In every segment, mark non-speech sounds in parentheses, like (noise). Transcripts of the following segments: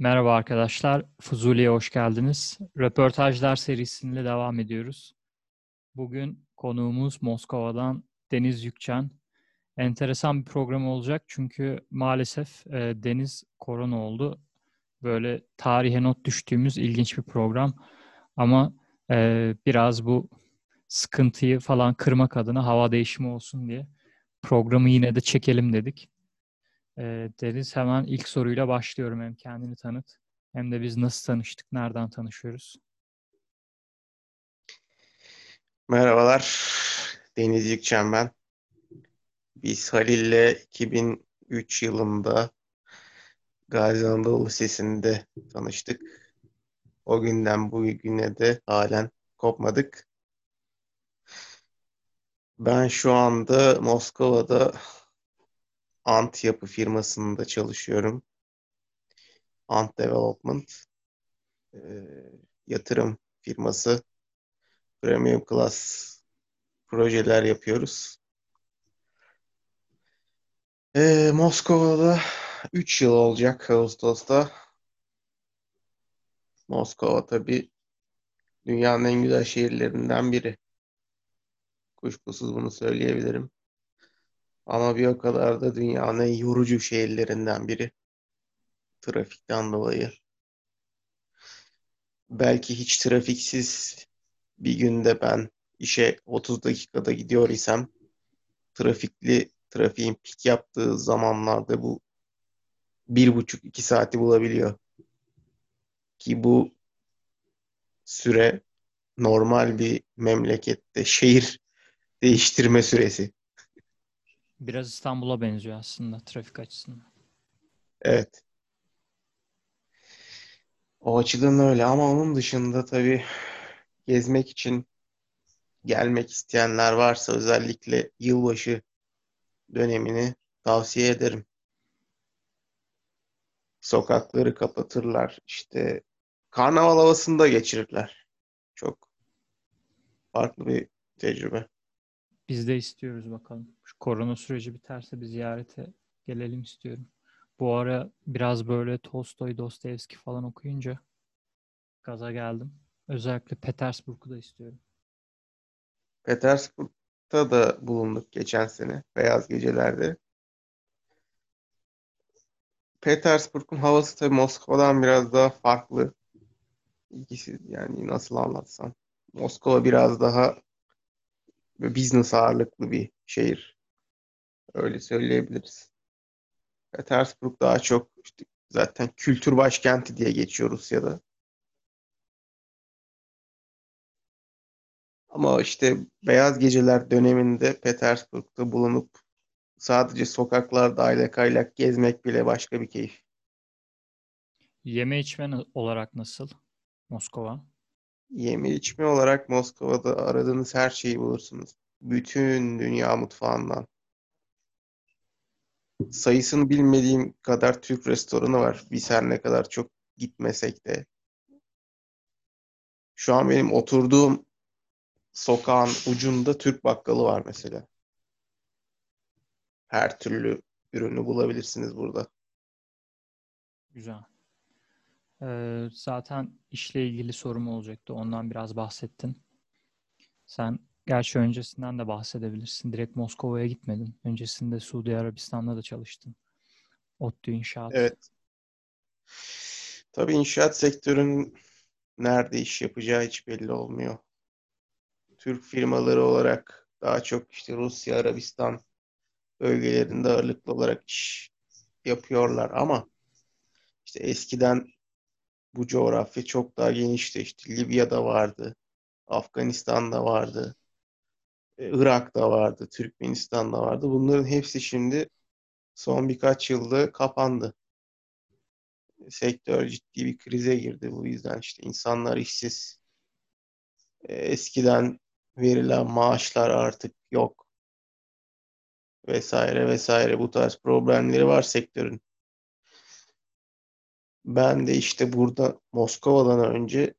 Merhaba arkadaşlar, Fuzuli'ye hoş geldiniz. Röportajlar serisiyle devam ediyoruz. Bugün konuğumuz Moskova'dan Deniz Yükçen. Enteresan bir program olacak çünkü maalesef e, Deniz korona oldu. Böyle tarihe not düştüğümüz ilginç bir program. Ama e, biraz bu sıkıntıyı falan kırmak adına hava değişimi olsun diye programı yine de çekelim dedik. E, Deniz hemen ilk soruyla başlıyorum. Hem kendini tanıt hem de biz nasıl tanıştık, nereden tanışıyoruz? Merhabalar, Deniz Yükçen ben. Biz Halil'le 2003 yılında Gazi Anadolu Lisesi'nde tanıştık. O günden bu güne de halen kopmadık. Ben şu anda Moskova'da Ant yapı firmasında çalışıyorum. Ant Development. E, yatırım firması. Premium Class projeler yapıyoruz. E, Moskova'da 3 yıl olacak Ağustos'ta. Moskova tabii dünyanın en güzel şehirlerinden biri. Kuşkusuz bunu söyleyebilirim. Ama bir o kadar da dünyanın yorucu şehirlerinden biri. Trafikten dolayı. Belki hiç trafiksiz bir günde ben işe 30 dakikada gidiyor isem trafikli trafiğin pik yaptığı zamanlarda bu bir buçuk iki saati bulabiliyor. Ki bu süre normal bir memlekette şehir değiştirme süresi. Biraz İstanbul'a benziyor aslında trafik açısından. Evet. O açıdan öyle ama onun dışında tabii gezmek için gelmek isteyenler varsa özellikle yılbaşı dönemini tavsiye ederim. Sokakları kapatırlar. işte karnaval havasında geçirirler. Çok farklı bir tecrübe. Biz de istiyoruz bakalım. Şu korona süreci biterse bir ziyarete gelelim istiyorum. Bu ara biraz böyle Tolstoy, Dostoyevski falan okuyunca gaza geldim. Özellikle Petersburg'u da istiyorum. Petersburg'da da bulunduk geçen sene. Beyaz Geceler'de. Petersburg'un havası tabii Moskova'dan biraz daha farklı. İkisi yani nasıl anlatsam. Moskova biraz daha business ağırlıklı bir şehir. Öyle söyleyebiliriz. Petersburg daha çok işte zaten kültür başkenti diye geçiyor Rusya'da. Ama işte Beyaz Geceler döneminde Petersburg'da bulunup sadece sokaklarda aylak aylak gezmek bile başka bir keyif. Yeme içme olarak nasıl Moskova? Yeme içme olarak Moskova'da aradığınız her şeyi bulursunuz. Bütün dünya mutfağından. Sayısını bilmediğim kadar Türk restoranı var. Biz her ne kadar çok gitmesek de. Şu an benim oturduğum sokağın ucunda Türk bakkalı var mesela. Her türlü ürünü bulabilirsiniz burada. Güzel. Ee, zaten işle ilgili sorum olacaktı. Ondan biraz bahsettin. Sen gerçi öncesinden de bahsedebilirsin. Direkt Moskova'ya gitmedin. Öncesinde Suudi Arabistan'da da çalıştın. ODTÜ İnşaat. Evet. Tabii inşaat sektörünün nerede iş yapacağı hiç belli olmuyor. Türk firmaları olarak daha çok işte Rusya, Arabistan bölgelerinde ağırlıklı olarak iş yapıyorlar ama işte eskiden bu coğrafya çok daha genişti. İşte Libya'da vardı, Afganistan'da vardı, e, Irak'ta vardı, Türkmenistan'da vardı. Bunların hepsi şimdi son birkaç yılda kapandı. Sektör ciddi bir krize girdi bu yüzden işte insanlar işsiz. E, eskiden verilen maaşlar artık yok vesaire vesaire bu tarz problemleri var sektörün. Ben de işte burada Moskova'dan önce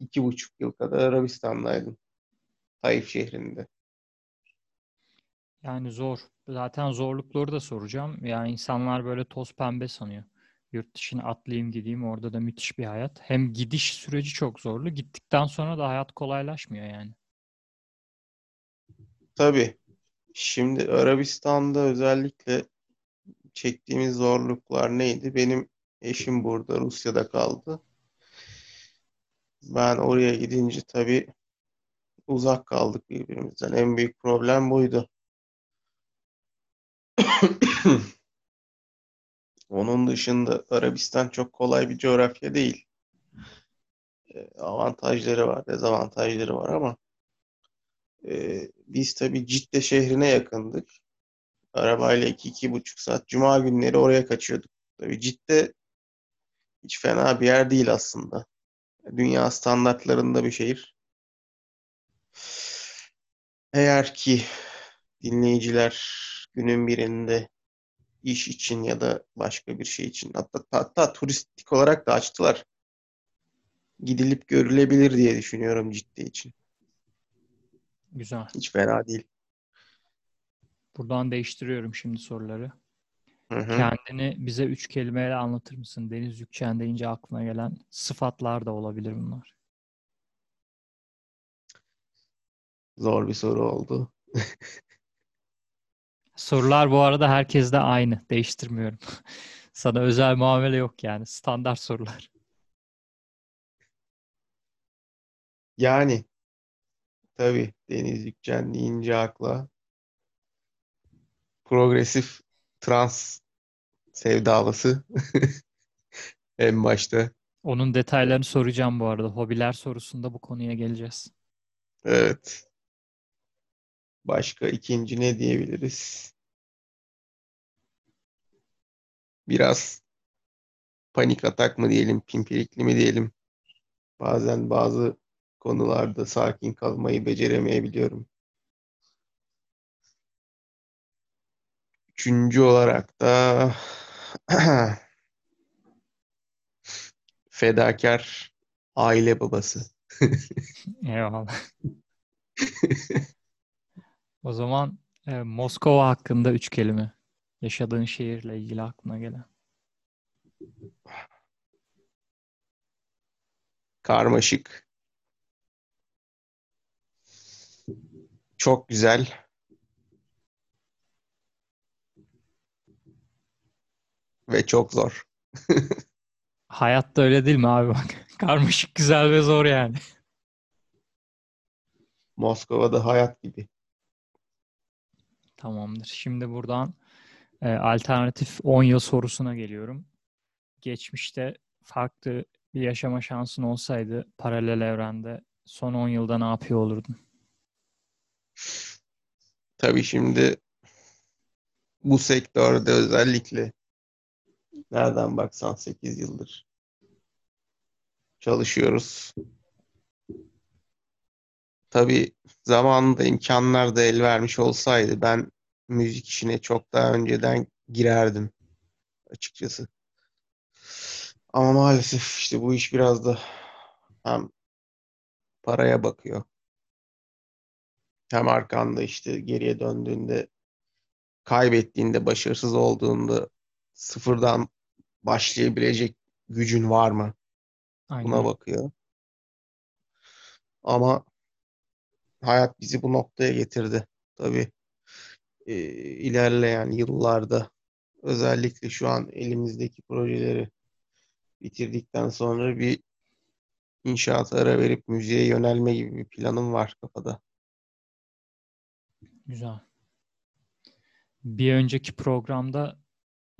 iki buçuk yıl kadar Arabistan'daydım. Taif şehrinde. Yani zor. Zaten zorlukları da soracağım. Yani insanlar böyle toz pembe sanıyor. Yurt dışına atlayayım gideyim orada da müthiş bir hayat. Hem gidiş süreci çok zorlu. Gittikten sonra da hayat kolaylaşmıyor yani. Tabii. Şimdi Arabistan'da özellikle çektiğimiz zorluklar neydi? Benim eşim burada Rusya'da kaldı. Ben oraya gidince tabii uzak kaldık birbirimizden. En büyük problem buydu. (coughs) Onun dışında Arabistan çok kolay bir coğrafya değil. E, avantajları var, dezavantajları var ama e, biz tabii Cidde şehrine yakındık. Arabayla iki, iki buçuk saat. Cuma günleri oraya kaçıyorduk. Tabii Cidde hiç fena bir yer değil aslında. Dünya standartlarında bir şehir. Eğer ki dinleyiciler günün birinde iş için ya da başka bir şey için hatta, hatta turistik olarak da açtılar. Gidilip görülebilir diye düşünüyorum ciddi için. Güzel. Hiç fena değil. Buradan değiştiriyorum şimdi soruları. Hı hı. Kendini bize üç kelimeyle anlatır mısın? Deniz Yükçen deyince aklına gelen sıfatlar da olabilir bunlar. Zor bir soru oldu. (laughs) Sorular bu arada herkeste aynı. Değiştirmiyorum. (laughs) Sana özel muamele yok yani. Standart sorular. Yani tabii Deniz Yükçen deyince akla progresif trans sevdalısı (laughs) en başta. Onun detaylarını soracağım bu arada. Hobiler sorusunda bu konuya geleceğiz. Evet. Başka ikinci ne diyebiliriz? Biraz panik atak mı diyelim, pimpirikli mi diyelim? Bazen bazı konularda sakin kalmayı beceremeyebiliyorum. Üçüncü olarak da (clears throat) fedakar aile babası. (laughs) Eyvallah. O zaman e, Moskova hakkında üç kelime. Yaşadığın şehirle ilgili aklına gelen. Karmaşık. Çok güzel. Ve çok zor. (laughs) Hayat da öyle değil mi abi bak. (laughs) Karmaşık, güzel ve zor yani. Moskova'da hayat gibi. Tamamdır. Şimdi buradan e, alternatif 10 yıl sorusuna geliyorum. Geçmişte farklı bir yaşama şansın olsaydı paralel evrende son 10 yılda ne yapıyor olurdun? Tabii şimdi bu sektörde özellikle nereden baksan 8 yıldır çalışıyoruz. Tabii zamanında imkanlar da el vermiş olsaydı ben müzik işine çok daha önceden girerdim açıkçası. Ama maalesef işte bu iş biraz da hem paraya bakıyor. Hem arkanda işte geriye döndüğünde kaybettiğinde, başarısız olduğunda sıfırdan başlayabilecek gücün var mı? Aynen. Buna bakıyor. Ama hayat bizi bu noktaya getirdi. Tabii e, ilerleyen yıllarda özellikle şu an elimizdeki projeleri bitirdikten sonra bir inşaat ara verip müziğe yönelme gibi bir planım var kafada. Güzel. Bir önceki programda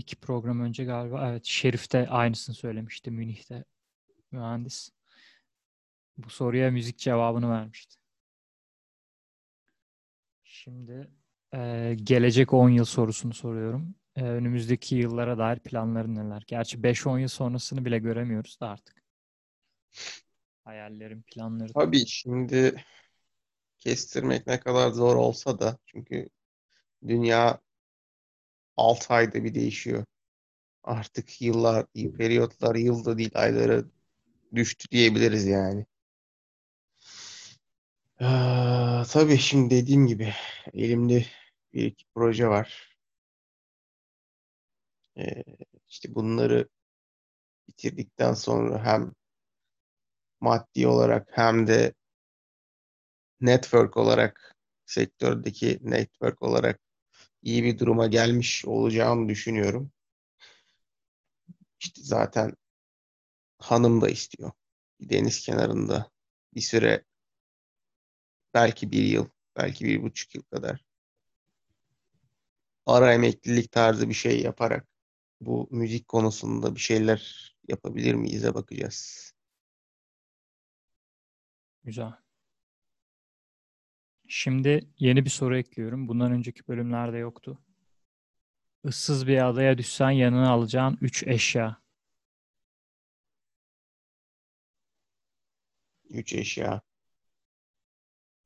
iki program önce galiba evet Şerif de aynısını söylemişti Münih'te mühendis. Bu soruya müzik cevabını vermişti. Şimdi e, gelecek 10 yıl sorusunu soruyorum. E, önümüzdeki yıllara dair planların neler? Gerçi 5-10 yıl sonrasını bile göremiyoruz da artık. Hayallerin, planların. Tabii şimdi kestirmek ne kadar zor olsa da çünkü dünya 6 ayda bir değişiyor. Artık yıllar, periyotlar yılda değil aylara düştü diyebiliriz yani. Ee, tabii şimdi dediğim gibi elimde bir iki proje var. Ee, işte bunları bitirdikten sonra hem maddi olarak hem de network olarak sektördeki network olarak iyi bir duruma gelmiş olacağımı düşünüyorum. İşte zaten hanım da istiyor. Deniz kenarında bir süre belki bir yıl, belki bir buçuk yıl kadar ara emeklilik tarzı bir şey yaparak bu müzik konusunda bir şeyler yapabilir miyiz'e bakacağız. Güzel. Şimdi yeni bir soru ekliyorum. Bundan önceki bölümlerde yoktu. Issız bir adaya düşsen yanına alacağın 3 eşya. Üç eşya.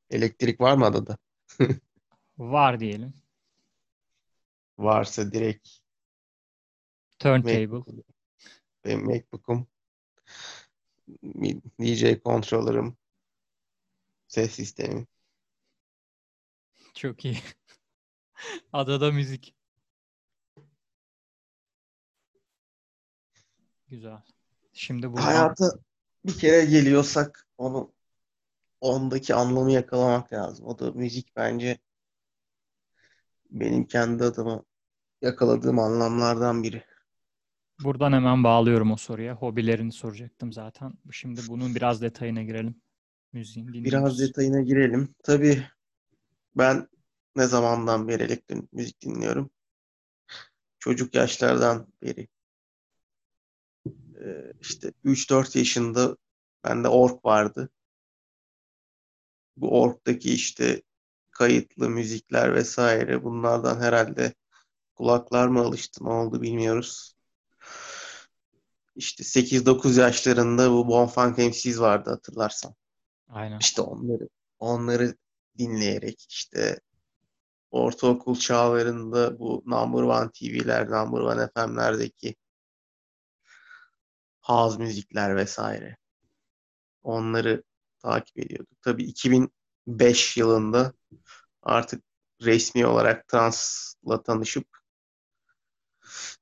Elektrik var mı adada? (laughs) Var diyelim. Varsa direkt Turntable. Benim MacBook'um, DJ controller'ım, ses sistemi. Çok iyi. (laughs) Adada müzik. Güzel. Şimdi buradan Hayata bir kere geliyorsak onu ondaki anlamı yakalamak lazım. O da müzik bence benim kendi adıma yakaladığım anlamlardan biri. buradan hemen bağlıyorum o soruya. Hobilerini soracaktım zaten. Şimdi bunun biraz detayına girelim. Müziğin Biraz dinliyoruz. detayına girelim. Tabii ben ne zamandan beri elektronik müzik dinliyorum? Çocuk yaşlardan beri. Ee, işte 3-4 yaşında bende org vardı. Bu org'daki işte kayıtlı müzikler vesaire bunlardan herhalde kulaklar mı alıştı ne oldu bilmiyoruz. İşte 8-9 yaşlarında bu Bonfunk MC's vardı hatırlarsan. Aynen. İşte onları onları dinleyerek işte ortaokul çağlarında bu Number One TV'ler, Number One FM'lerdeki house müzikler vesaire. Onları takip ediyorduk. Tabii 2005 yılında artık resmi olarak transla tanışıp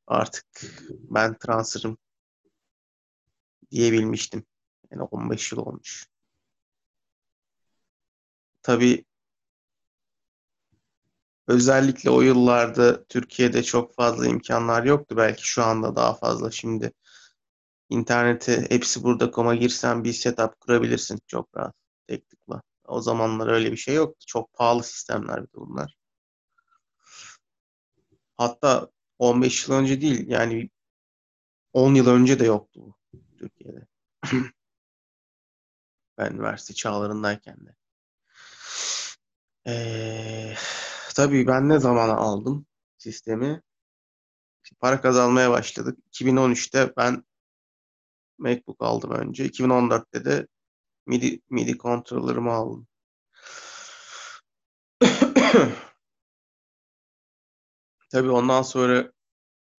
artık ben transırım diyebilmiştim. Yani 15 yıl olmuş. Tabii özellikle o yıllarda Türkiye'de çok fazla imkanlar yoktu. Belki şu anda daha fazla. Şimdi internete hepsi burada.com'a girsen bir setup kurabilirsin çok rahat tek tıkla. O zamanlar öyle bir şey yoktu. Çok pahalı sistemler bunlar. Hatta 15 yıl önce değil yani 10 yıl önce de yoktu bu Türkiye'de. (clears throat) Ben üniversite çağlarındayken de. Ee, tabii ben ne zaman aldım sistemi? İşte para kazanmaya başladık. 2013'te ben MacBook aldım önce. 2014'te de MIDI, MIDI controller'ımı aldım. (coughs) Tabii ondan sonra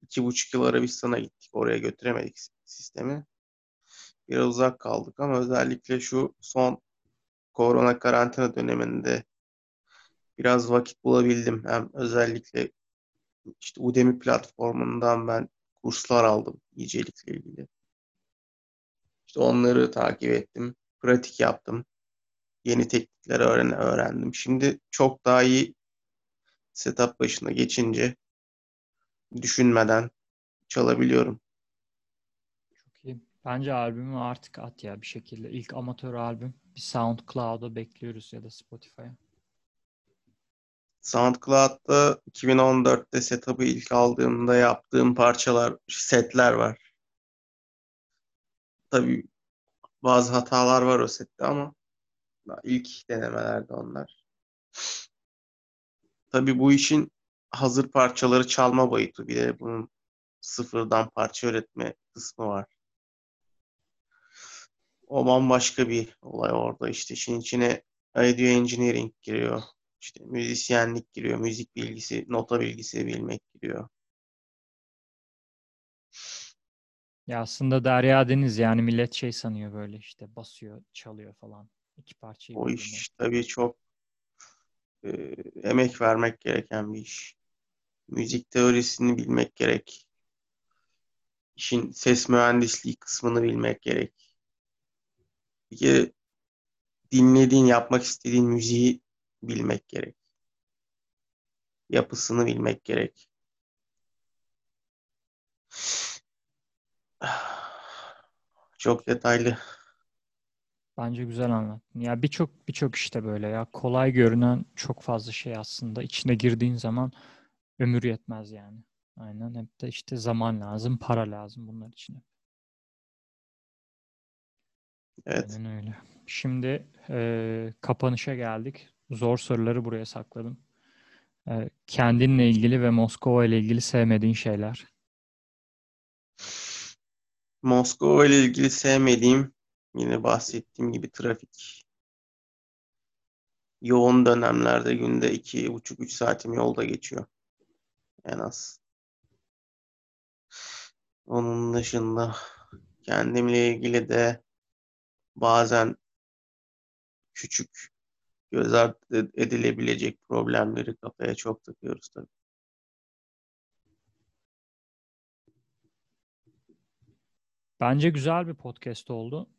iki buçuk yıl Arabistan'a gittik. Oraya götüremedik sistemi. Biraz uzak kaldık ama özellikle şu son korona karantina döneminde biraz vakit bulabildim. Hem özellikle işte Udemy platformundan ben kurslar aldım iyicelikle ilgili. İşte onları takip ettim. Pratik yaptım. Yeni teknikleri öğren öğrendim. Şimdi çok daha iyi setup başına geçince düşünmeden çalabiliyorum. Çok iyi. Bence albümü artık at ya bir şekilde. İlk amatör albüm. Bir SoundCloud'a bekliyoruz ya da Spotify'a. SoundCloud'da 2014'te setup'ı ilk aldığımda yaptığım parçalar, setler var. Tabii bazı hatalar var o sette ama ilk denemelerde onlar. Tabii bu işin hazır parçaları çalma boyutu bir de bunun sıfırdan parça üretme kısmı var. O bambaşka bir olay orada işte işin içine audio engineering giriyor. İşte müzisyenlik giriyor, müzik bilgisi, nota bilgisi bilmek giriyor. Ya aslında Derya Deniz yani millet şey sanıyor böyle işte basıyor, çalıyor falan. İki parçayı O iş tabii çok e, emek vermek gereken bir iş. Müzik teorisini bilmek gerek. işin ses mühendisliği kısmını bilmek gerek. Bir kere dinlediğin, yapmak istediğin müziği bilmek gerek. Yapısını bilmek gerek. (sighs) Çok detaylı. Bence güzel anlattın. Ya birçok birçok işte böyle ya kolay görünen çok fazla şey aslında içine girdiğin zaman ömür yetmez yani. Aynen hep de işte zaman lazım, para lazım bunlar için. Evet. Aynen öyle. Şimdi e, kapanışa geldik. Zor soruları buraya sakladım. E, kendinle ilgili ve Moskova ile ilgili sevmediğin şeyler. Moskova ile ilgili sevmediğim yine bahsettiğim gibi trafik. Yoğun dönemlerde günde iki buçuk üç saatim yolda geçiyor. En az. Onun dışında kendimle ilgili de bazen küçük göz ardı edilebilecek problemleri kafaya çok takıyoruz tabii. Bence güzel bir podcast oldu.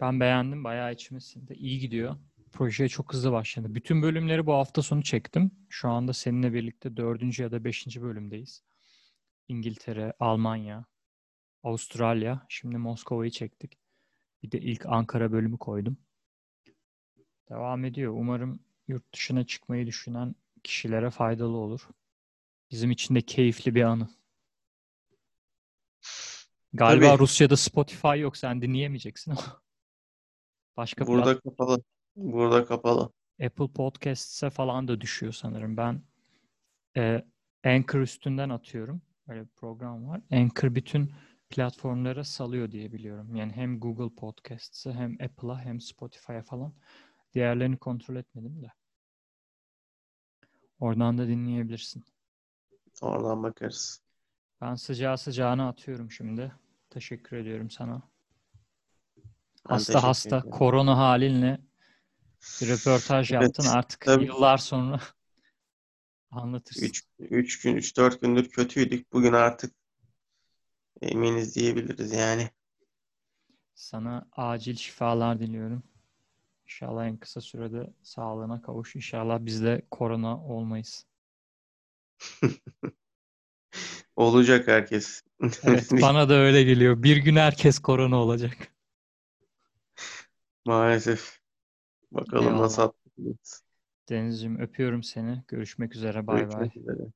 Ben beğendim. Bayağı içimizde. İyi gidiyor. Projeye çok hızlı başladı. Bütün bölümleri bu hafta sonu çektim. Şu anda seninle birlikte dördüncü ya da beşinci bölümdeyiz. İngiltere, Almanya, Avustralya. Şimdi Moskova'yı çektik. Bir de ilk Ankara bölümü koydum. Devam ediyor. Umarım yurt dışına çıkmayı düşünen kişilere faydalı olur. Bizim için de keyifli bir anı. Galiba Tabii. Rusya'da Spotify yok. Sen dinleyemeyeceksin ama. (laughs) Başka Burada plat- kapalı. Burada kapalı. Apple Podcasts'e falan da düşüyor sanırım. Ben e, Anchor üstünden atıyorum. Böyle bir program var. Anchor bütün platformlara salıyor diye biliyorum. Yani hem Google Podcasts'e hem Apple'a hem Spotify'a falan. Diğerlerini kontrol etmedim de. Oradan da dinleyebilirsin. Oradan bakarız. Ben sıcağı sıcağına atıyorum şimdi. Teşekkür ediyorum sana. Ben Hasta hasta ederim. korona halinle bir röportaj Evet, yaptın. Artık tabii. yıllar sonra (laughs) anlatırsın. 3 3 gün 3 4 gündür kötüydük. Bugün artık eminiz diyebiliriz yani. Sana acil şifalar diliyorum. İnşallah en kısa sürede sağlığına kavuş. İnşallah biz de korona olmayız. (laughs) Olacak herkes. Evet, (laughs) bana da öyle geliyor. Bir gün herkes korona olacak. Maalesef. Bakalım Eyvallah. nasıl atlatacağız. Denizciğim öpüyorum seni. Görüşmek üzere. Bay bay. Üzere.